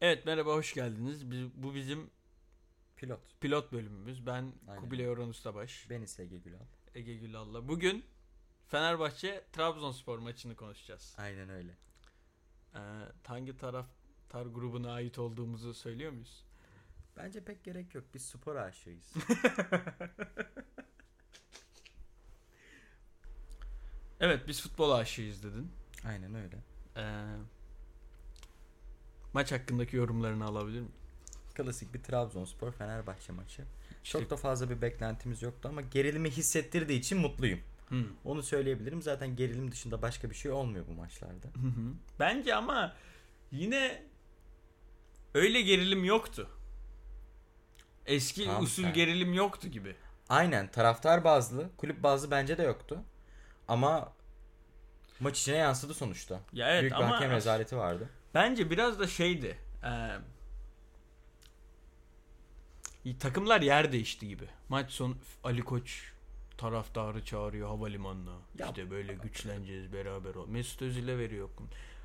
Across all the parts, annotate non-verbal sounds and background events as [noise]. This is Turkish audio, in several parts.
Evet merhaba hoş geldiniz. Biz- Bu bizim Pilot. pilot bölümümüz. Ben Aynen. Kubilay Orhan Ustabaş, Ben ise Ege Gülal. Ege Gülal'la. Bugün Fenerbahçe Trabzonspor maçını konuşacağız. Aynen öyle. Ee, hangi taraftar grubuna ait olduğumuzu söylüyor muyuz? Bence pek gerek yok. Biz spor aşığıyız. [laughs] Evet biz futbol aşığıyız dedin. Aynen öyle. Ee, maç hakkındaki yorumlarını alabilir miyim? Klasik bir Trabzonspor Fenerbahçe maçı. İşte- Çok da fazla bir beklentimiz yoktu ama gerilimi hissettirdiği için mutluyum. Hı. Onu söyleyebilirim. Zaten gerilim dışında başka bir şey olmuyor bu maçlarda. Hı hı. Bence ama yine öyle gerilim yoktu. Eski Tamam, usul sen- gerilim yoktu gibi. Aynen taraftar bazlı, kulüp bazlı bence de yoktu. Ama maç içine yansıdı sonuçta. Ya evet Büyük bir ama hakem rezaleti vardı. Bence biraz da şeydi. eee, takımlar yer değişti gibi. Maç sonu Ali Koç taraftarı çağırıyor havalimanına. Ya- işte böyle güçleneceğiz beraber ol. Mesut Özil'e veriyor.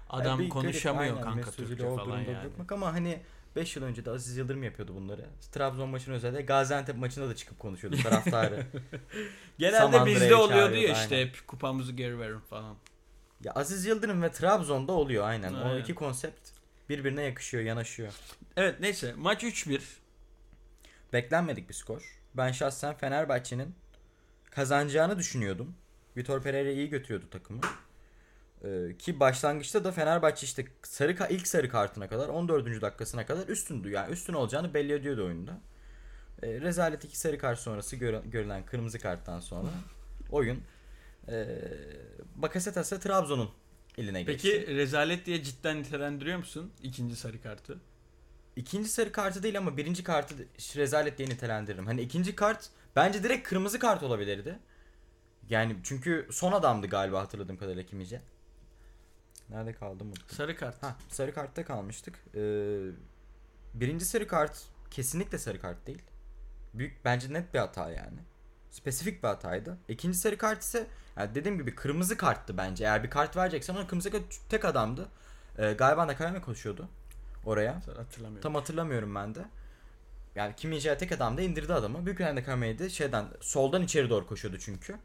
Adam Yani bir garip, konuşamıyor aynen, kanka Mesut Türkçe falan yani. bırakmak ama hani 5 yıl önce de Aziz Yıldırım yapıyordu bunları. Trabzon maçının özellikle Gaziantep maçında da çıkıp konuşuyordu taraftarı. [laughs] Genelde bizde oluyordu ya işte hep kupamızı geri verin falan. Ya Aziz Yıldırım ve Trabzon'da oluyor aynen. O Aynen. iki konsept birbirine yakışıyor, yanaşıyor. Evet neyse maç 3-1. Beklenmedik bir skor. Ben şahsen Fenerbahçe'nin kazanacağını düşünüyordum. Vitor Pereira iyi götürüyordu takımı. Ee, ki başlangıçta da Fenerbahçe işte sarı ilk sarı kartına kadar 14. dakikasına kadar üstündü. Yani üstün olacağını belli ediyordu oyunda. Ee, rezalet iki sarı kart sonrası görülen kırmızı karttan sonra oyun ee, Bakasetas'la Trabzon'un eline geçti. Peki rezalet diye cidden nitelendiriyor musun ikinci sarı kartı? İkinci sarı kartı değil ama birinci kartı rezalet diye nitelendiririm. Hani ikinci kart bence direkt kırmızı kart olabilirdi. Yani çünkü son adamdı galiba hatırladığım kadarıyla Kimice. Nerede kaldım unuttum. Sarı kart. Ha, sarı kartta kalmıştık. Ee, birinci sarı kart kesinlikle sarı kart değil. Büyük bence net bir hata yani. Spesifik bir hataydı. İkinci sarı kart ise yani dediğim gibi kırmızı karttı bence. Eğer bir kart vereceksen ona kırmızı kart tek adamdı. Ee, galiba Nakayama koşuyordu oraya. Hatırlamıyorum. Tam hatırlamıyorum ben de. Yani Kim Min-jae tek adam da indirdi adamı. Büyük ihtimalle Nakame'ydi şeyden soldan içeri doğru koşuyordu çünkü.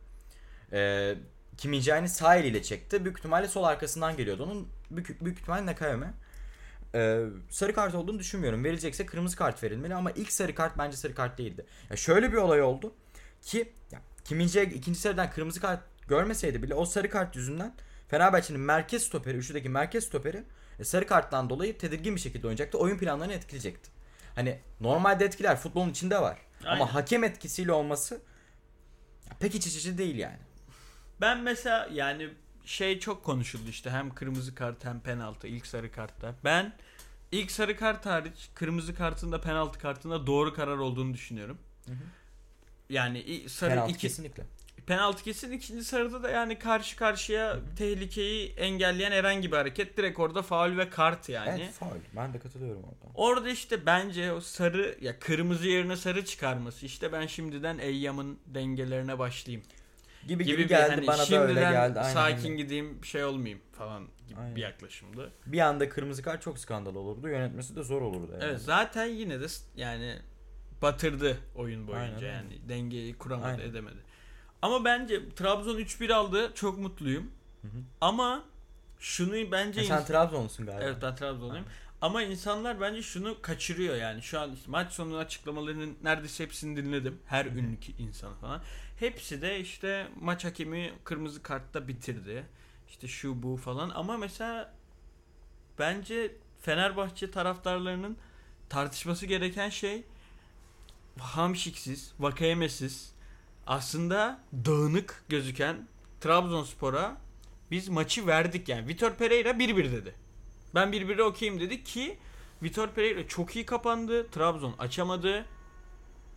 Ee, Kim Min-jae'ni sağ eliyle çekti. Büyük ihtimalle sol arkasından geliyordu onun. Büyük, büyük ihtimalle Nakame. Ee, sarı kart olduğunu düşünmüyorum. Verilecekse kırmızı kart verilmeli ama ilk sarı kart bence sarı kart değildi. Ya şöyle bir olay oldu ki ya, Kim ikinci sarıdan kırmızı kart görmeseydi bile o sarı kart yüzünden Fenerbahçe'nin merkez stoperi, üçlüdeki merkez stoperi e, sarı karttan dolayı tedirgin bir şekilde oynayacaktı. Oyun planlarını etkileyecekti. Hani normalde etkiler futbolun içinde var. Aynen. Ama hakem etkisiyle olması pek iç içe değil yani. Ben mesela yani şey çok konuşuldu işte hem kırmızı kart hem penaltı ilk sarı kartta. Ben ilk sarı kart hariç kırmızı kartında penaltı kartında doğru karar olduğunu düşünüyorum. Hı hı. Yani sarı Penaltı iki kesinlikle. penaltı kesin ikinci sarıda da yani karşı karşıya tehlikeyi engelleyen herhangi bir hareket direkt orada faul ve kart yani. Evet faul. Ben de katılıyorum orada. Orada işte bence o sarı ya kırmızı yerine sarı çıkarması işte ben şimdiden Eyyam'ın dengelerine başlayayım Gibi gibi, gibi, geldi hani bana da öyle geldi. Aynen, sakin aynen. gideyim şey olmayayım falan gibi Aynen. bir yaklaşımdı. Bir anda kırmızı kart çok skandal olurdu. Yönetmesi de zor olurdu. Yani. Evet zaten yine de yani batırdı oyun boyunca Aynen, yani dengeyi kuramadı Aynen. edemedi. Ama bence Trabzon 3-1 aldı çok mutluyum. Hı hı. Ama şunu bence E sen Trabzonlusun galiba. Evet ben Trabzonluyum. Ama insanlar bence şunu kaçırıyor yani. Şu an işte maç sonu açıklamalarının neredeyse hepsini dinledim. Her ünlü ki- insan falan. Hepsi de işte maç hakemi kırmızı kartta bitirdi. İşte şu bu falan. Ama mesela bence Fenerbahçe taraftarlarının tartışması gereken şey Hamşiksiz, Vakayemesiz aslında dağınık gözüken Trabzonspor'a biz maçı verdik yani. Vitor Pereira 1-1 dedi. Ben 1-1'e okeyim dedi ki Vitor Pereira çok iyi kapandı. Trabzon açamadı.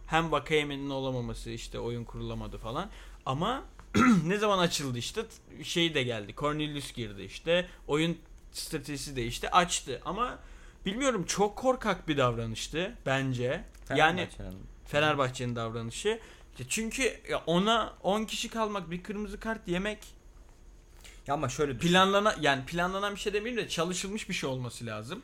Hem Vakayeme'nin olamaması işte oyun kurulamadı falan. Ama [clears throat] ne zaman açıldı işte şey de geldi. Cornelius girdi işte. Oyun stratejisi değişti. Açtı. Ama bilmiyorum çok korkak bir davranıştı bence. Yani Fenerbahçe'nin. Davranışı. Çünkü ona 10 kişi kalmak bir kırmızı kart yemek Ya ama şöyle düşün. planlana yani planlanan bir şey demeyeyim de çalışılmış bir şey olması lazım.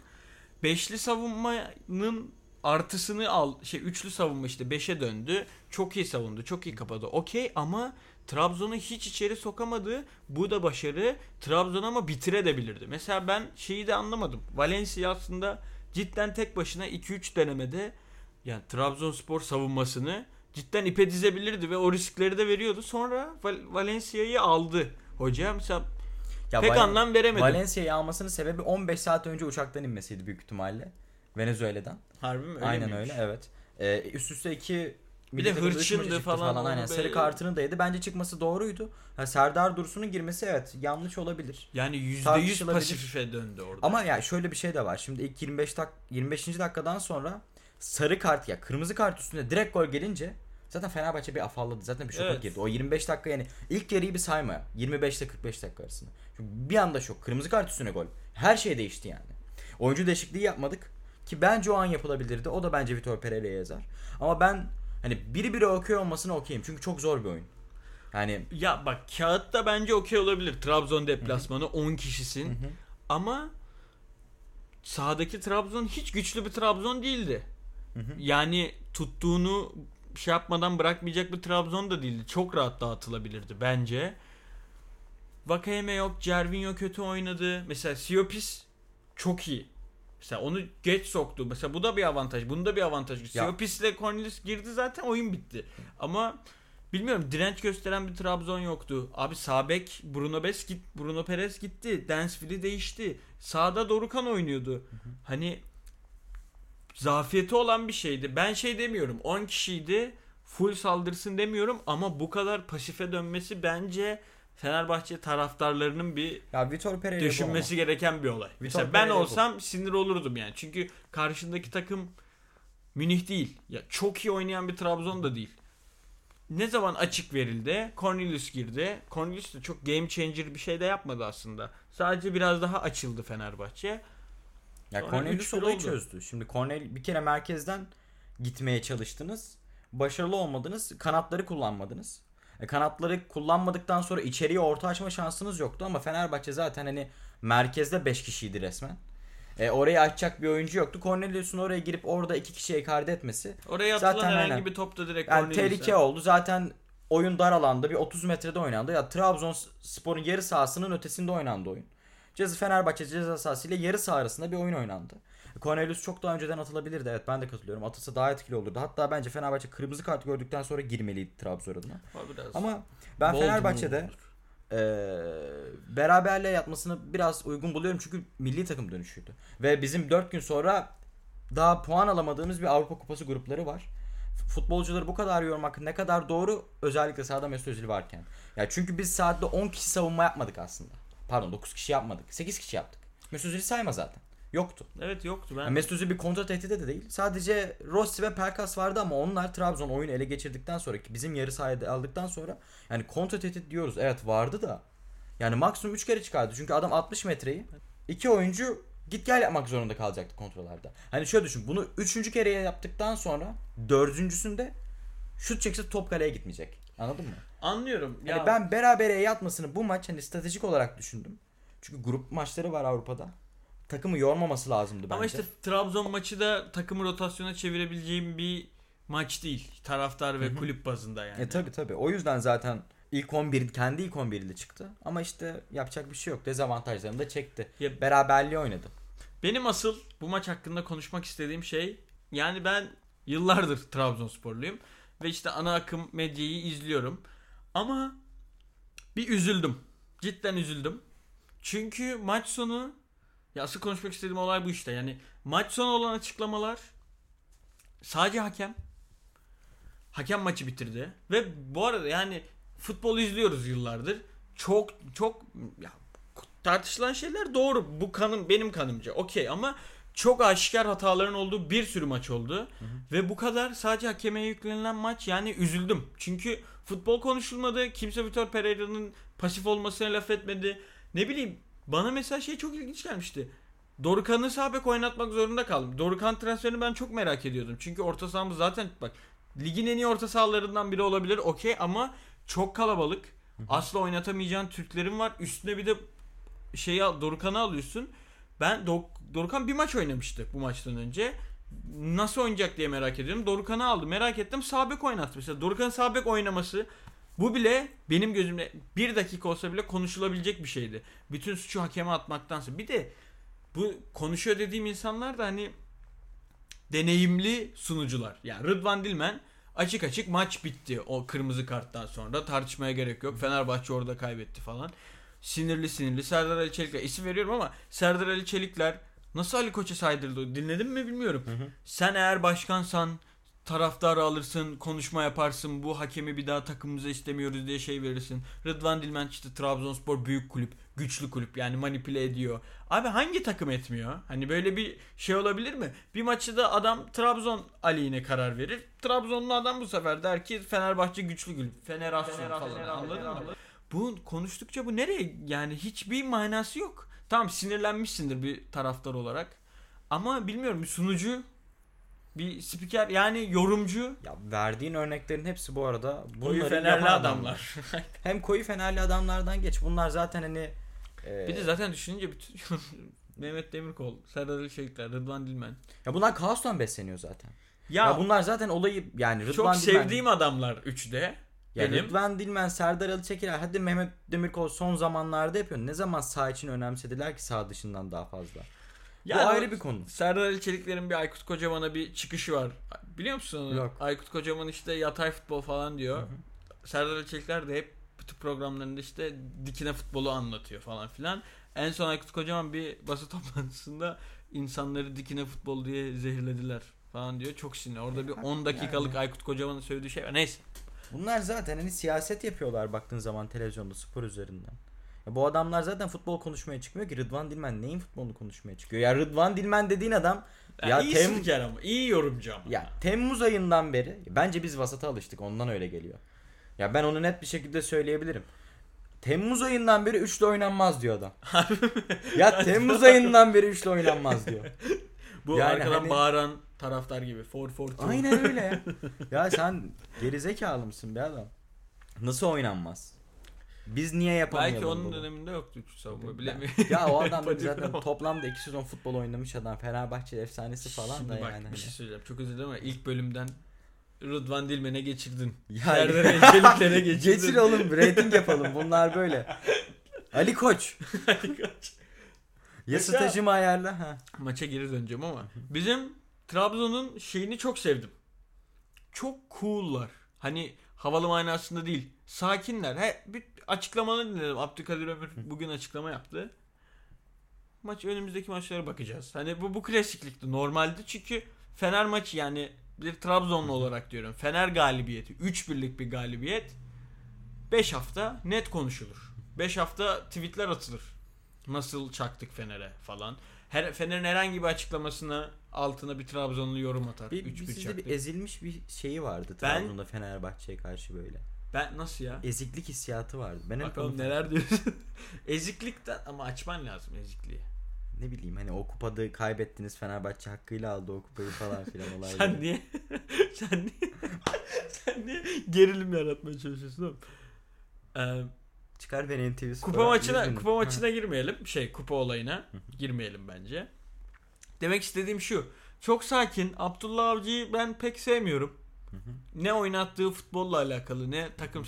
beşli savunmanın artısını al şey üçlü savunma işte 5'e döndü. Çok iyi savundu. Çok iyi kapadı. Okey ama Trabzon'u hiç içeri sokamadı. Bu da başarı. Trabzon ama bitirebilirdi. Mesela ben şeyi de anlamadım. Valencia aslında cidden tek başına 2-3 denemede yani Trabzonspor savunmasını cidden ipe dizebilirdi ve o riskleri de veriyordu. Sonra Val- Valencia'yı aldı hoca. Mesela Ya pek Val- anlam veremedim. Valencia'yı almasının sebebi 15 saat önce uçaktan inmesiydi büyük ihtimalle. Venezuela'dan. Harbi mi? Öyle Aynen miymiş? öyle evet. Ee, üst üste iki Bir de hırçındı falan, onu Aynen. be- Sarı kartını da yedi. Bence çıkması doğruydu. Ha, Serdar Dursun'un girmesi evet yanlış olabilir. Yani %100 Tartışılabilir. pasifife döndü orada. Ama ya şöyle bir şey de var. Şimdi ilk 25 dak 25. dakikadan sonra sarı kart ya kırmızı kart üstünde direkt gol gelince zaten Fenerbahçe bir afalladı. Zaten bir şoka Evet. girdi. O 25 dakika yani ilk yarıyı bir sayma. 25 ile 45 dakika arasında. Çünkü bir anda şok. Kırmızı kart üstüne gol. Her şey değişti yani. Oyuncu değişikliği yapmadık ki bence o an yapılabilirdi. O da bence Vitor Pereira'ya yazar. Ama ben hani biri biri okuyor olmasına okeyim. Çünkü çok zor bir oyun. Yani Ya bak kağıtta bence okey olabilir. Trabzon deplasmanı 10 kişisin. Ama sahadaki Trabzon hiç güçlü bir Trabzon değildi. Yani tuttuğunu şey yapmadan bırakmayacak bir Trabzon da değildi. Çok rahat dağıtılabilirdi bence. Vakayeme yok, Cervinho kötü oynadı. Mesela Siopis çok iyi. Mesela onu geç soktu. Mesela bu da bir avantaj. Bunda da bir avantaj. Siopis'le Cornelius girdi zaten oyun bitti. Ama bilmiyorum direnç gösteren bir Trabzon yoktu. Abi Sabek, Bruno Bes git, Bruno Perez gitti. Dansville değişti. Sağda Dorukan oynuyordu. Hani zafiyeti olan bir şeydi. Ben şey demiyorum. 10 kişiydi. Full saldırsın demiyorum ama bu kadar pasife dönmesi bence Fenerbahçe taraftarlarının bir ya Vitor Pereira düşünmesi gereken bir olay. Mesela ben Pereira bu. olsam sinir olurdum yani. Çünkü karşındaki takım Münih değil. Ya çok iyi oynayan bir Trabzon da değil. Ne zaman açık verildi? Cornelius girdi. Cornelius da çok game changer bir şey de yapmadı aslında. Sadece biraz daha açıldı Fenerbahçe. Ya Sonra Cornelius 3-1 olayı oldu. çözdü. Şimdi Cornel bir kere merkezden gitmeye çalıştınız. Başarılı olmadınız. Kanatları kullanmadınız. E, kanatları kullanmadıktan sonra içeriye orta açma şansınız yoktu ama Fenerbahçe zaten hani merkezde 5 kişiydi resmen. E, orayı açacak bir oyuncu yoktu. Cornelius'un oraya girip orada iki kişiye ekarte etmesi. Oraya atılan Zaten herhangi aynen. bir top da direkt Yani tehlike oldu. Zaten oyun dar alanda bir 30 metrede oynandı. Ya Trabzonspor'un yarı sahasının ötesinde oynandı oyun. Ceza Fenerbahçe ceza sahasıyla yarı saha arasında bir oyun oynandı. Cornelius çok daha önceden atılabilirdi. Evet ben de katılıyorum. Atılsa daha etkili olurdu. Hatta bence Fenerbahçe kırmızı kart gördükten sonra girmeliydi Trabzon adına. Ama ben bold Fenerbahçe'de move. eee beraberliğe yatmasını biraz uygun buluyorum. Çünkü milli takım dönüşüydü. Ve bizim 4 gün sonra daha puan alamadığımız bir Avrupa Kupası grupları var. Futbolcuları bu kadar yormak ne kadar doğru özellikle sahada Mesut Özil varken. Ya çünkü biz sahada 10 kişi savunma yapmadık aslında. Pardon 9 kişi yapmadık. 8 kişi yaptık. Mesut Özil'i sayma zaten. Yoktu. Evet yoktu ben. Yani Mesut Özil bir kontra tehdidi de değil. Sadece Rossi ve Pelkas vardı ama onlar Trabzon oyunu ele geçirdikten sonra ki bizim yarı sahada aldıktan sonra yani kontra tehdit diyoruz. Evet vardı da yani maksimum 3 kere çıkardı. Çünkü adam 60 metreyi iki oyuncu git gel yapmak zorunda kalacaktı kontrollerde. Hani şöyle düşün. Bunu 3. kereye yaptıktan sonra dördüncüsünde şut çekse top kaleye gitmeyecek. Anladın mı? Anlıyorum. Yani ben berabere yatmasını bu maç hani stratejik olarak düşündüm. Çünkü grup maçları var Avrupa'da. Takımı yormaması lazımdı bence. Ama işte Trabzon maçı da takımı rotasyona çevirebileceğim bir maç değil. Taraftar ve kulüp bazında yani. E tabi tabi. O yüzden zaten ilk 11 kendi ilk 11 ile çıktı. Ama işte yapacak bir şey yok. Dezavantajlarını da çekti. Ya- Beraberliği oynadı. Benim asıl bu maç hakkında konuşmak istediğim şey yani ben yıllardır Trabzonsporluyum ve işte ana akım medyayı izliyorum. Ama bir üzüldüm. Cidden üzüldüm. Çünkü maç sonu ya asıl konuşmak istediğim olay bu işte. Yani maç sonu olan açıklamalar sadece hakem hakem maçı bitirdi ve bu arada yani futbol izliyoruz yıllardır. Çok çok ya tartışılan şeyler doğru. Bu kanım benim kanımca. Okey ama çok aşikar hataların olduğu bir sürü maç oldu. Ve bu kadar sadece hakeme yüklenilen maç yani üzüldüm. Çünkü futbol konuşulmadı. Kimse Vitor Pereira'nın pasif olmasına laf etmedi. Ne bileyim bana mesela şey çok ilginç gelmişti. Dorukan'ı sağ bek oynatmak zorunda kaldım. Dorukan transferini ben çok merak ediyordum. Çünkü orta sahamız zaten bak ligin en iyi orta sahalarından biri olabilir okey ama çok kalabalık. Asla oynatamayacağın Türklerin var. Üstüne bir de şeyi Dorukan'ı alıyorsun. Ben dok- Dorukan bir maç oynamıştı bu maçtan önce. Nasıl oynayacak diye merak ediyorum. Dorukan'ı aldı. Merak ettim. Sağ bek oynattı. Mesela Dorukan'ın sağ bek oynaması bu bile benim gözümde bir dakika olsa bile konuşulabilecek bir şeydi. Bütün suçu hakeme atmaktansa. Bir de bu konuşuyor dediğim insanlar da hani deneyimli sunucular. Yani Rıdvan Dilmen açık açık maç bitti o kırmızı karttan sonra. Tartışmaya gerek yok. Fenerbahçe orada kaybetti falan. Sinirli sinirli. Serdar Ali Çelikler isim veriyorum ama Serdar Ali Çelikler nasıl Ali Koç'a saydırdı dinledin mi bilmiyorum. Sen eğer başkansan taraftarı alırsın, konuşma yaparsın, bu hakemi bir daha takımımıza istemiyoruz diye şey verirsin. Rıdvan Dilmen işte Trabzonspor büyük kulüp, güçlü kulüp yani manipüle ediyor. Abi hangi takım etmiyor? Hani böyle bir şey olabilir mi? Bir maçı da adam Trabzon aleyhine karar verir. Trabzonlu adam bu sefer der ki Fenerbahçe güçlü kulüp, Fenerasyon falan anladın mı? Bu konuştukça bu nereye yani hiçbir manası yok. Tamam sinirlenmişsindir bir taraftar olarak. Ama bilmiyorum bir sunucu bir spiker yani yorumcu Ya verdiğin örneklerin hepsi bu arada Koyu fenerli yapan adamlar. [laughs] Hem koyu fenerli adamlardan geç. Bunlar zaten hani e, bir de zaten düşününce bütün [laughs] Mehmet Demirkol, Serdar Ali Çelikler, Rıdvan Dilmen. ya bunlar kaostan besleniyor zaten. Ya, Ya, bunlar zaten olayı yani Rıdvan çok Dilmen, sevdiğim adamlar üçde. Ya benim. Rıdvan Dilmen, Serdar Ali Çekiler hadi Mehmet Demirkol son zamanlarda yapıyor. Ne zaman sağ için önemsediler ki sağ dışından daha fazla. Ya Bu ayrı bir konu. Serdar Ali Çelikler'in bir Aykut Kocaman'a bir çıkışı var. Biliyor musun? Yok. Aykut Kocaman işte yatay futbol falan diyor. Serdar Ali Çelikler de hep bütün programlarında işte dikine futbolu anlatıyor falan filan. En son Aykut Kocaman bir basın [laughs] toplantısında insanları dikine futbol diye zehirlediler falan diyor. Çok sinir. Orada bir 10 dakikalık Aykut Kocaman'ın söylediği şey var. Neyse. Bunlar zaten hani siyaset yapıyorlar baktığın zaman televizyonda spor üzerinden. Ya bu adamlar zaten futbol konuşmaya çıkmıyor ki Rıdvan Dilmen neyin futbolunu konuşmaya çıkıyor? Ya Rıdvan Dilmen dediğin adam Ya ya iyi Tem spiker ama. iyi yorumcu ama. ya Temmuz ayından beri bence biz vasata alıştık ondan öyle geliyor. Ya ben onu net bir şekilde söyleyebilirim. Temmuz ayından beri üçlü oynanmaz diyor adam. ya [laughs] Temmuz ayından beri üçlü oynanmaz diyor. Bu Yani arkadan hani- bağıran taraftar gibi. 4-4-2. Aynen öyle [laughs] ya. Sen gerizekalı mısın be adam? Nasıl oynanmaz? Biz niye yapamayalım Belki onun bunu? döneminde yoktu 3 savunma bilemiyorum. ya o adam [laughs] da zaten toplamda iki sezon futbol oynamış adam. Fenerbahçe efsanesi falan Şimdi da bak yani. bir hani. şey söyleyeceğim. Çok özür dilerim ama ilk bölümden Rıdvan Dilmen'e geçirdin. Ya Serdar Eceliklere [laughs] geçirdin. Geçir oğlum rating yapalım bunlar böyle. Ali Koç. Ya Mesela- stajımı ayarla. Ha. Maça geri döneceğim ama bizim Trabzon'un şeyini çok sevdim. Çok cool'lar. Hani havalı manasında değil. Sakinler. He, bir açıklamalarını dinledim. Abdülkadir Ömür bugün açıklama yaptı. Maç önümüzdeki maçlara bakacağız. Hani bu bu klasiklikti. Normaldi çünkü Fener maçı yani bir Trabzonlu olarak diyorum. Fener galibiyeti. 3 birlik bir galibiyet. 5 hafta net konuşulur. 5 hafta tweetler atılır. Nasıl çaktık Fener'e falan. Her, Fener'in herhangi bir açıklamasına altına bir Trabzonlu yorum atar. Bir, 3-1 bir sizde bir ezilmiş bir şeyi vardı Ben- Trabzon'da Fenerbahçe'ye karşı böyle. ben nasıl ya? Eziklik hissiyatı vardı. Ben Bakalım neler diyorsun. [laughs] Eziklikten ama açman lazım ezikliği. ne bileyim hani o kupada kaybettiniz Fenerbahçe hakkıyla aldı o kupayı falan filan olayları. [laughs] Sen niye sen [laughs] niye sen niye gerilim yaratmaya çalışıyorsun oğlum? Ee, Çıkar beni TV kupa maçına 100 bin. kupa maçına girmeyelim. Şey kupa olayına girmeyelim bence. Demek istediğim şu. Çok sakin. Abdullah Avcı'yı ben pek sevmiyorum. Ne oynattığı futbolla alakalı ne takım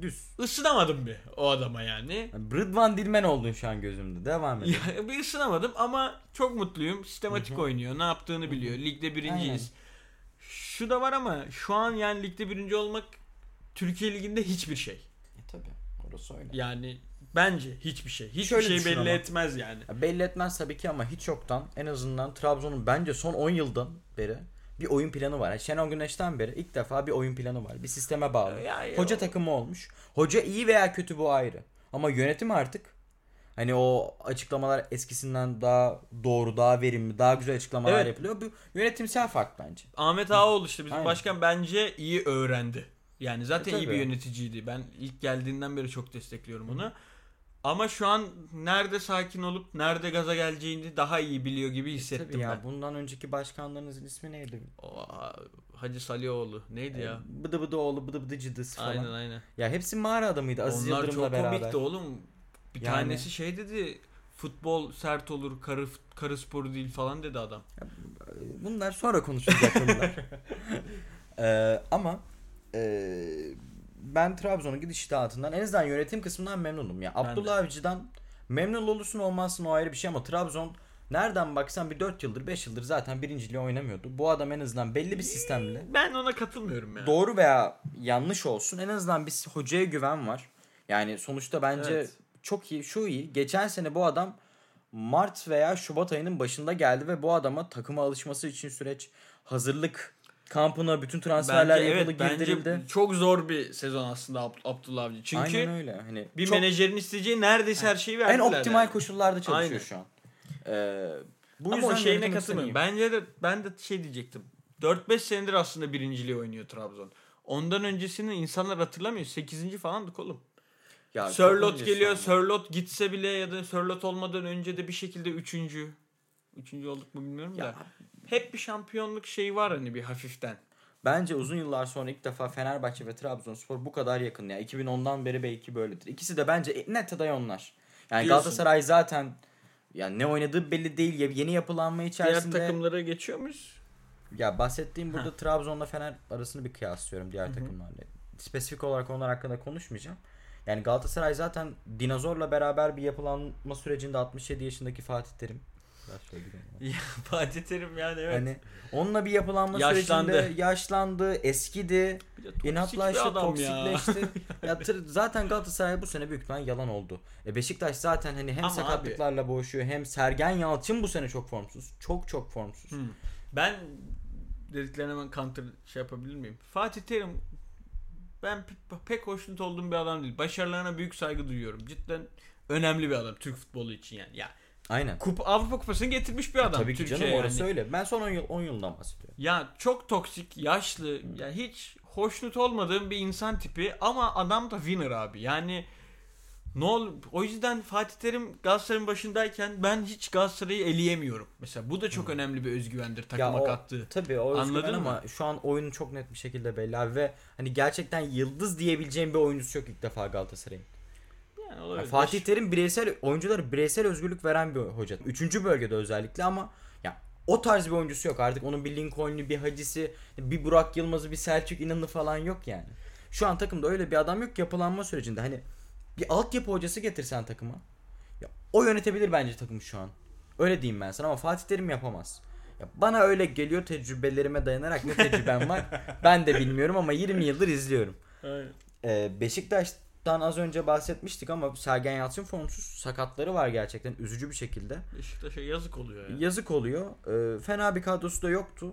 Düz. ısınamadım bir o adama yani. Rıdvan Dilmen oldun şu an gözümde. Devam et. Ya, bir ısınamadım ama çok mutluyum. Sistematik oynuyor. Ne yaptığını biliyor. Ligde birinciyiz. Şu da var ama şu an yani ligde birinci olmak Türkiye liginde hiçbir şey. E tabi orası öyle. Yani bence hiçbir şey. Hiçbir Şöyle şey belli ama. etmez yani. Ya belli etmez tabii ki ama hiç yoktan en azından Trabzon'un bence son 10 yıldan beri bir oyun planı var. Yani Şenol Güneş'ten beri ilk defa bir oyun planı var. Bir sisteme bağlı. Ya, ya, Hoca o- takımı olmuş. Hoca iyi veya kötü bu ayrı. Ama yönetim artık hani o açıklamalar eskisinden daha doğru, daha verimli, daha güzel açıklamalar Evet. yapılıyor. Bu yönetimsel fark bence. Ahmet Ağaoğlu işte bizim Aynen. başkan bence iyi öğrendi. Yani zaten E, iyi bir yöneticiydi. Ben ilk geldiğinden beri çok destekliyorum onu. Ama şu an nerede sakin olup nerede gaza geleceğini daha iyi biliyor gibi hissettim Tabii ya ben. bundan önceki başkanlarınızın ismi neydi? O, Hacı Salioğlu neydi ya? Bıdı bıdı oğlu bıdı bıdı cıdıs falan. Aynen aynen. Ya hepsi mağara adamıydı Aziz Onlar Yıldırım'la çok beraber. komikti oğlum. Bir Yani- tanesi şey dedi. Futbol sert olur, karı karı sporu değil falan dedi adam. Bunlar sonra konuşulacak konular. Ee, [laughs] ama e, ben Trabzon'un gidiş iddiatından en azından yönetim kısmından memnunum. Ya Ben Abdullah Avcı'dan memnun olursun olmazsın o ayrı bir şey ama Trabzon nereden baksan bir 4 yıldır 5 yıldır zaten birinciliği oynamıyordu. Bu adam en azından belli bir sistemle Ben ona katılmıyorum ya. doğru veya yanlış olsun en azından bir hocaya güven var. Yani sonuçta bence Evet. çok iyi şu iyi. Geçen sene bu adam Mart veya Şubat ayının başında geldi ve bu adama takıma alışması için süreç hazırlık kampına bütün transferler Bence yapıldı evet, bence girdirildi. çok zor bir sezon aslında Ab- Abdullah Avcı. Çünkü Aynen öyle. Hani bir çok- menajerin isteyeceği neredeyse her şeyi en verdiler. optimal yani. koşullarda çalışıyor Aynen. şu an. Ee, bu Ama yüzden o şeyine katılmıyorum. Bence de ben de şey diyecektim. 4-5 senedir aslında birinciliği oynuyor Trabzon. Ondan öncesini insanlar hatırlamıyor. 8. falandık oğlum. Ya Sörlot geliyor. Sörlot gitse bile ya da Sörlot olmadan önce de bir şekilde 3. 3. olduk mu bilmiyorum Ya da. Hep bir şampiyonluk şeyi var hani bir hafiften. Bence uzun yıllar sonra ilk defa Fenerbahçe ve Trabzonspor bu kadar yakın. Ya 2010'dan beri belki böyledir. İkisi de bence net aday onlar. Yani Diyorsun. Galatasaray zaten yani ne oynadığı belli değil. Ya- Yeni yapılanma Diğer içerisinde takımlara geçiyor muyuz? ya bahsettiğim burada Trabzon'la Fener arasını bir kıyaslıyorum diğer takımlarla. Spesifik olarak onlar hakkında konuşmayacağım. Yani Galatasaray zaten dinozorla beraber bir yapılanma sürecinde 67 yaşındaki Fatih Terim. Ya [laughs] Fatih Terim yani evet. Hani onunla bir yapılanma Yaşlandı. sürecinde yaşlandı, eskidi. İnatlaştı, ya. toksikleşti. [laughs] ya. tır- zaten Galatasaray bu sene büyük ihtimalle yalan oldu. E Beşiktaş zaten hani hem Ama sakatlıklarla boğuşuyor hem Sergen Yalçın bu sene çok formsuz. Çok çok formsuz. Hmm. Ben dediklerine hemen counter şey yapabilir miyim? Fatih Terim ben pe- pek hoşnut olduğum bir adam değil. Başarılarına büyük saygı duyuyorum. Cidden önemli bir adam Türk futbolu için yani. Ya Aynen. kupa, Avrupa Kupası'nı getirmiş bir adam Tabii ki Türkiye'ye canım orası yani. öyle. Ben son 10 yıl 10 yıldan bahsediyorum. Ya çok toksik, yaşlı, ya hiç hoşnut olmadığım bir insan tipi ama adam da winner abi. Yani ne ol o yüzden Fatih Terim Galatasaray'ın başındayken ben hiç Galatasaray'ı eleyemiyorum. Mesela bu da çok önemli bir özgüvendir takıma o- kattığı. Tabii o Anladın özgüven mı? ama şu an oyunu çok net bir şekilde belli abi ve hani gerçekten yıldız diyebileceğim bir oyuncusu yok ilk defa Galatasaray'ın. Yani Ya olabilir. Fatih Terim bireysel oyunculara bireysel özgürlük veren bir hoca. Üçüncü bölgede özellikle ama ya o tarz bir oyuncusu yok artık. Onun bir Lincoln'u, bir Hacı'si, bir Burak Yılmaz'ı, bir Selçuk İnanlı falan yok yani. Şu an takımda öyle bir adam yok yapılanma sürecinde. Hani bir altyapı hocası getirsen takıma. Ya o yönetebilir bence takımı şu an. Öyle diyeyim ben sana ama Fatih Terim yapamaz. Ya bana öyle geliyor tecrübelerime dayanarak ne tecrübem var [laughs] ben de bilmiyorum ama 20 yıldır izliyorum. Aynen. Ee, Beşiktaş'tan az önce bahsetmiştik ama Sergen Yalçın formsuz sakatları var gerçekten üzücü bir şekilde. Beşiktaş'a yazık oluyor ya. Yazık oluyor. Ee, fena bir kadrosu da yoktu.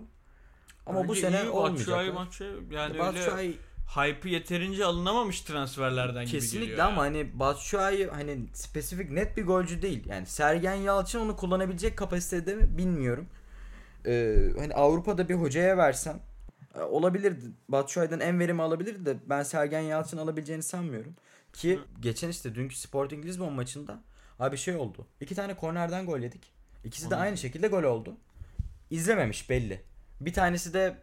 Ama bu Bence sene iyi, olmayacak. Batshuayi maçı yani Batshuayi öyle hype'ı yeterince alınamamış transferlerden gibi kesinlikle ama ya. hani Batshuayi hani spesifik net bir golcü değil. Yani Sergen Yalçın onu kullanabilecek kapasitede mi bilmiyorum. Ee, hani Avrupa'da bir hocaya versen e, olabilirdi. Batshuayi'den en verimi alabilirdi de ben Sergen Yalçın alabileceğini sanmıyorum. Ki geçen işte dünkü Sporting Lisbon maçında abi şey oldu. İki tane kornerden gol yedik. İkisi de aynı şekilde gol oldu. İzlememiş belli. Bir tanesi de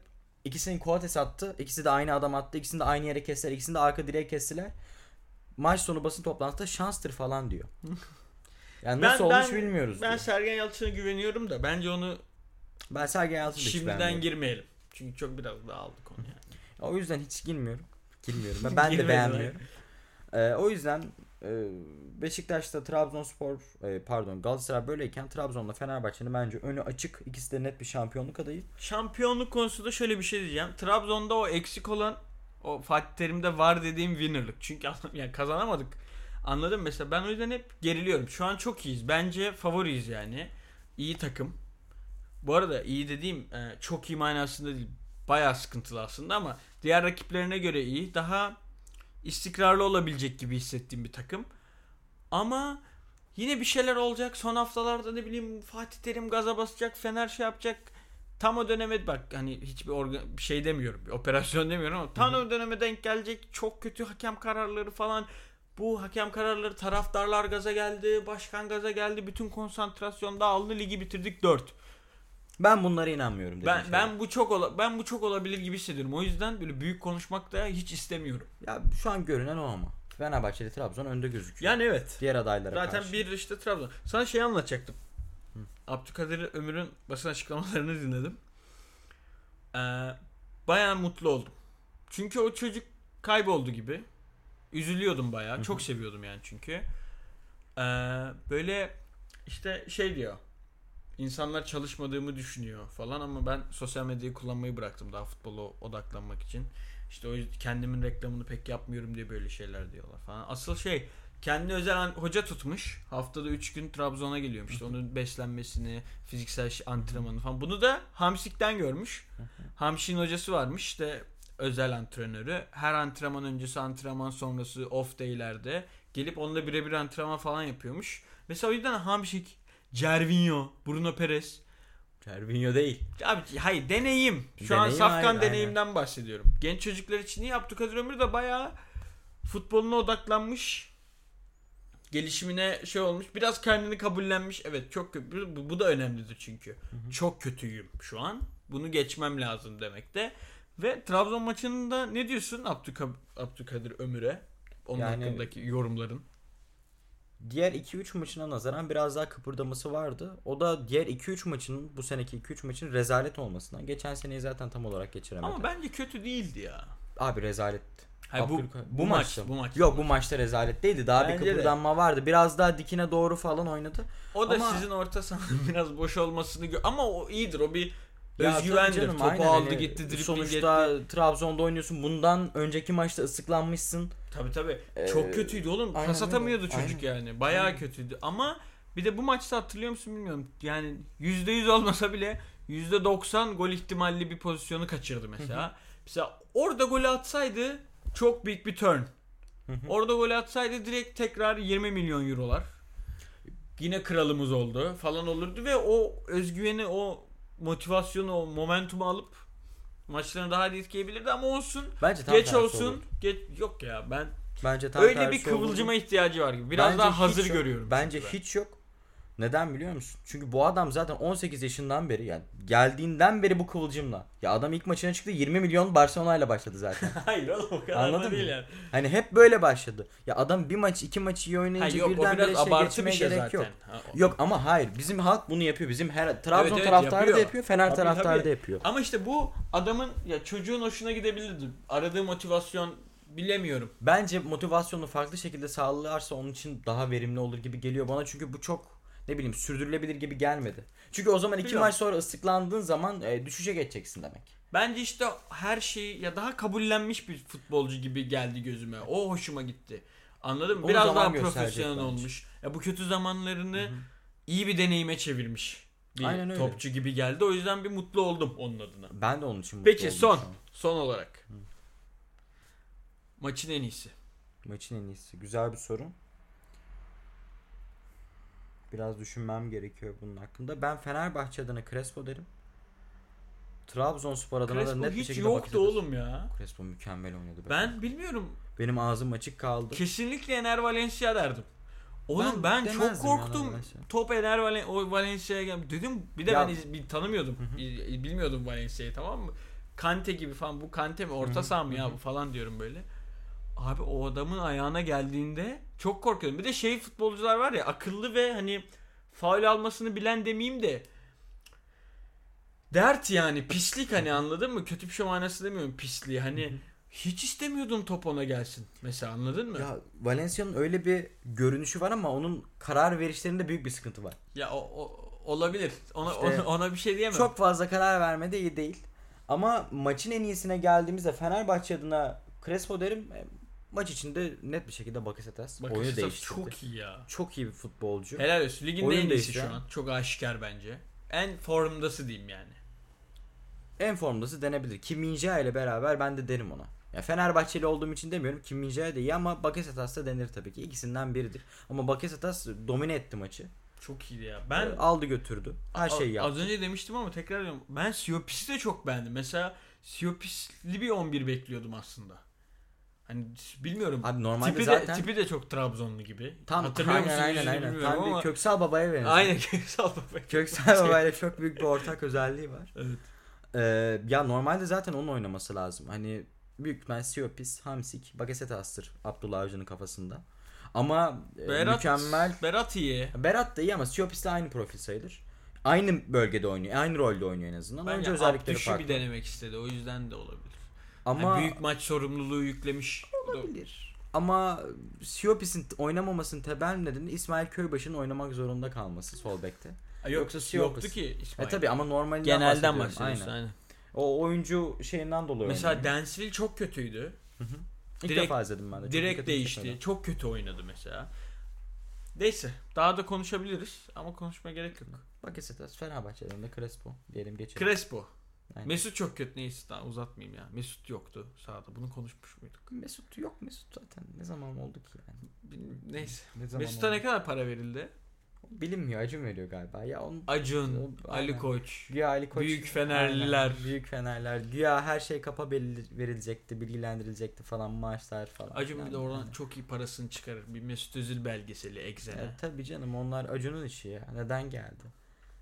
ikisinin Coates attı. İkisi de aynı adam attı. İkisini de aynı yere kestiler. İkisini de arka direğe kestiler. Maç sonu basın toplantısında şanstır falan diyor. [laughs] Yani Ben- nasıl olmuş ben- bilmiyoruz Ben diyor. Sergen Yalçın'a güveniyorum da bence onu Ben Sergen hiç şimdiden girmeyelim. Çünkü çok biraz daha aldık onu yani. O yüzden hiç girmiyorum. Girmiyorum. Ben, [laughs] ben de beğenmiyorum. Ee, o yüzden e, Beşiktaş'ta Trabzonspor e, pardon Galatasaray böyleyken Trabzon'la Fenerbahçe'nin bence önü açık. İkisi de net bir şampiyonluk adayı. Şampiyonluk konusunda şöyle bir şey diyeceğim. Trabzon'da o eksik olan o Fatih Terim'de var dediğim winnerlık. Çünkü [laughs] yani kazanamadık. Anladın mı? Mesela ben o yüzden hep geriliyorum. Şu an çok iyiyiz. Bence favoriyiz yani. İyi takım. Bu arada iyi dediğim e, çok iyi manasında değil. Bayağı sıkıntılı aslında ama diğer rakiplerine göre iyi. Daha istikrarlı olabilecek gibi hissettiğim bir takım. Ama yine bir şeyler olacak. Son haftalarda ne bileyim Fatih Terim gaza basacak, Fener şey yapacak. Tam o döneme bak hani hiçbir orga, bir şey demiyorum. Bir operasyon demiyorum ama tam o döneme denk gelecek. Çok kötü hakem kararları falan. Bu hakem kararları taraftarlar gaza geldi, başkan gaza geldi. Bütün konsantrasyon dağıldı. Ligi bitirdik 4. Ben bunlara inanmıyorum. Ben şeylere. ben bu çok ola, ben bu çok olabilir gibi hissediyorum. O yüzden böyle büyük konuşmak da hiç istemiyorum. Ya şu an görünen o ama. Fenerbahçe ile Trabzon önde gözüküyor. Yani evet. Diğer adaylara Zaten karşı. bir işte Trabzon. Sana şey anlatacaktım. Abdülkadir Ömür'ün basın açıklamalarını dinledim. Ee, bayağı mutlu oldum. Çünkü o çocuk kayboldu gibi. Üzülüyordum bayağı. Çok seviyordum yani çünkü. Ee, böyle işte şey diyor. İnsanlar çalışmadığımı düşünüyor falan ama ben sosyal medyayı kullanmayı bıraktım daha futbola odaklanmak için. İşte o kendimin reklamını pek yapmıyorum diye böyle şeyler diyorlar falan. Asıl şey kendi özel hoca tutmuş. Haftada 3 gün Trabzon'a geliyormuş. İşte onun beslenmesini, fiziksel antrenmanı falan. Bunu da Hamsik'ten görmüş. Hamşik'in hocası varmış işte özel antrenörü. Her antrenman öncesi, antrenman sonrası, off day'lerde gelip onunla birebir antrenman falan yapıyormuş. Mesela o yüzden Hamşik, Cervinho, Bruno Perez. Cervinho değil. Abi hayır deneyim. Şu an Deneyim, safkan hayır, deneyimden bahsediyorum. Genç çocuklar için iyi Abdülkadir Ömür de bayağı futboluna odaklanmış. Gelişimine şey olmuş. Biraz kendini kabullenmiş. Evet çok kötü. Bu, bu da önemlidir çünkü. Çok kötüyüm şu an. Bunu geçmem lazım demekte. Ve Trabzon maçında ne diyorsun Abdülka- Abdülkadir Ömür'e? Onun Yani- hakkındaki yorumların. Diğer 2-3 maçına nazaran biraz daha kıpırdaması vardı. O da diğer 2-3 maçının bu seneki 2-3 maçın rezalet olmasından. Geçen seneyi zaten tam olarak geçiremedi. Ama bence kötü değildi ya. Abi rezaletti. Hayır, bu, Abdülka- bu, maç, maçta. bu maç. Yok bu maçta rezalet değildi. Daha Bence bir de. kıpırdanma vardı. Biraz daha dikine doğru falan oynadı. O da Ama- sizin orta sahanın [laughs] biraz boş olmasını gö- ama o iyidir. O bir Ya özgüvendir. tabii canım, Topu aynen. aldı Hani gitti dribbling Sonuçta etti. Trabzon'da oynuyorsun. Bundan önceki maçta ıslıklanmışsın. Tabii tabii. Ee, Çok kötüydü oğlum. aynen Pas atamıyordu çocuk yani. Bayağı Aynen. kötüydü. Ama bir de bu maçta hatırlıyor musun bilmiyorum. Yani %100 olmasa bile %90 gol ihtimalli bir pozisyonu kaçırdı mesela. mesela orada golü atsaydı çok büyük bir turn. Orada golü atsaydı direkt tekrar 20 milyon eurolar. Yine kralımız oldu falan olurdu ve o özgüveni, o motivasyonu, o momentumu alıp maçlarını daha iyi etkileyebilirdi ama olsun. Bence tam geç olsun. olurdu. Geç yok ya ben Bence tam öyle bir kıvılcıma olurdu. ihtiyacı var gibi. Biraz Bence daha hazır yok. görüyorum. Bence ben. hiç yok. Neden biliyor musun? Çünkü bu adam zaten 18 yaşından beri yani geldiğinden beri bu kıvılcımla. Ya adam ilk maçına çıktı 20 milyon Barcelona ile başladı zaten. [laughs] Hayır oğlum o kadar Anladın da değil mı? yani. hani hep böyle başladı. Ya adam bir maç iki maç iyi Ha, oynayınca yok birden böyle şey geçmeye şey gerek zaten. yok. Ha, o- Yok ama hayır bizim halk bunu yapıyor. Bizim her Trabzon Evet, evet, taraftarı da yapıyor. yapıyor, Fener Tabii, taraftarı tabii. da yapıyor. Ama işte bu adamın ya çocuğun hoşuna gidebilirdi. Aradığı motivasyon bilemiyorum. Bence motivasyonu farklı şekilde sağlarsa onun için daha verimli olur gibi geliyor bana. Çünkü bu çok ne bileyim sürdürülebilir gibi gelmedi. Çünkü o zaman iki Biliyorum. maç sonra ıslıklandığın zaman e, düşüşe geçeceksin demek. Bence işte her şeyi ya daha kabullenmiş bir futbolcu gibi geldi gözüme. O hoşuma gitti. Anladın mı? Onu Biraz daha profesyonel bence. olmuş. Ya bu kötü zamanlarını iyi bir deneyime çevirmiş. Bir Aynen öyle. topçu gibi geldi. O yüzden bir mutlu oldum onun adına. Ben de onun için mutlu Peki oldum son. şu an. Son olarak. Maçın en iyisi. Maçın en iyisi. Güzel bir soru. Biraz düşünmem gerekiyor bunun hakkında. Ben Fenerbahçe adına Crespo derim. Trabzonspor adına da Crespo net bir hiç şekilde yoktu oğlum ya. Crespo mükemmel oynadı. be. Ben bilmiyorum. benim ağzım açık kaldı. Kesinlikle Ener Valencia derdim. Oğlum ben, Ben çok korktum. Valencia. Top Ener Valen o Valencia'ya gel. Dedim bir de Ya- ben bir tanımıyordum. Bilmiyordum Valencia'yı tamam mı? Kante gibi falan bu Kante mi orta saha mı ya bu falan diyorum böyle. Abi o adamın ayağına geldiğinde çok korkuyorum. Bir de şey futbolcular var ya akıllı ve hani faul almasını bilen demeyeyim de dert yani pislik hani anladın mı? Kötü bir şey manası demiyorum pisliği. Hani hiç istemiyordum top ona gelsin. Mesela anladın mı? Ya Valencia'nın öyle bir görünüşü var ama onun karar verişlerinde büyük bir sıkıntı var. Ya o, o- olabilir. Ona, İşte ona ona bir şey diyemem. Çok fazla karar vermede iyi değil. Ama maçın en iyisine geldiğimizde Fenerbahçe adına Crespo derim. Maç içinde net bir şekilde Bakasetas oyunu değiştirdi. çok iyi ya. Çok iyi bir futbolcu. Helal olsun. Ligin Oyun en iyisi şu an. Çok aşikar bence. En formdası diyeyim yani. En formdası denebilir. Kim Min-jae ile beraber ben de derim ona. Ya Fenerbahçeli olduğum için demiyorum. Kim Min-jae de iyi ama Bakasetas da denir tabii ki. İkisinden biridir. Ama Bakasetas domine etti maçı. Çok iyiydi ya. Ben Ben aldı götürdü. Her şeyi yaptı. Az önce demiştim ama tekrar diyorum. Ben Siopis'i de çok beğendim. Mesela Siopis'li bir 11 bekliyordum aslında. Hani bilmiyorum. Abi normalde tipi zaten de tipi de çok Trabzonlu gibi. tam Hatırlıyor aynen musun? aynen aynen. Tam ama- bir Köksal Baba'ya benziyor. Aynen [laughs] Köksal Baba. Köksal Baba'yla çok büyük bir ortak özelliği var. Evet. Ee, ya normalde zaten onun oynaması lazım. Hani büyük ihtimal Siopis, Hamsik, Bakasetas'tır Abdullah Avcı'nın kafasında. Ama e, Berat, mükemmel Berat iyi. Berat da iyi ama Siopis'le aynı profil sayılır. Aynı bölgede oynuyor. Aynı rolde oynuyor en azından. Önce Bence özellikleri farklı. bir denemek istedi. O yüzden de olabilir. Ama Yani büyük maç sorumluluğu yüklemiş. Olabilir. Ama Siopis'in oynamamasının temel nedeni İsmail Köybaşı'nın oynamak zorunda kalması sol bekte. Ay, Yoksa Siopis- yoktu ki İsmail. E tabi ama normalinden Genelden bahsediyorsun Aynen. aynen. O oyuncu şeyinden dolayı Mesela. Dansville çok kötüydü. İlk direkt- defa izledim ben de. Çok Direkt değişti. çekmedi. Çok kötü oynadı mesela. Neyse. Daha da konuşabiliriz ama konuşmaya gerek yok. Bakasetas Fenerbahçe'den de Crespo diyelim geçelim. Crespo. Aynen. Mesut çok kötü neyse daha uzatmayayım ya. Mesut yoktu sahada. Bunu konuşmuş muyduk? Mesut yok Mesut zaten. Ne zaman oldu ki yani? Neyse. Ne zaman Mesut'a oldu? ne kadar para verildi? Bilinmiyor. Acun veriyor galiba. Ya onun Acun, Aynen. Ali Koç. Güya Ali Koç. Büyük Fenerliler. Aynen, Büyük Fenerler. Güya her şey kapa verilecekti, bilgilendirilecekti falan maaşlar falan. Acun bir de oradan yani. çok iyi parasını çıkarır. Bir Mesut Özil belgeseli Exe'ne. Evet, tabii canım onlar Acun'un işi ya. Neden geldi?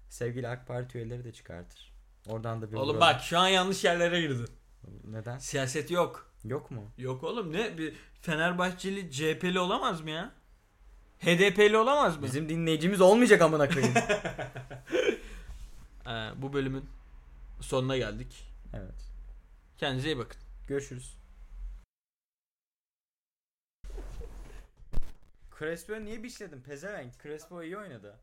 Sevgili AK Parti üyeleri de çıkartır. Oradan da bir Oğlum vuralım. bak şu an yanlış yerlere girdin. Neden? Siyaset yok. Yok mu? Yok oğlum ne? Bir Fenerbahçeli CHP'li olamaz mı ya? HDP'li olamaz mı? Bizim dinleyicimiz olmayacak amına koyayım. [laughs] [laughs] Ee, bu bölümün sonuna geldik. evet. Kendinize iyi bakın. Görüşürüz. Crespo niye bişledin pezevenk? Crespo iyi oynadı.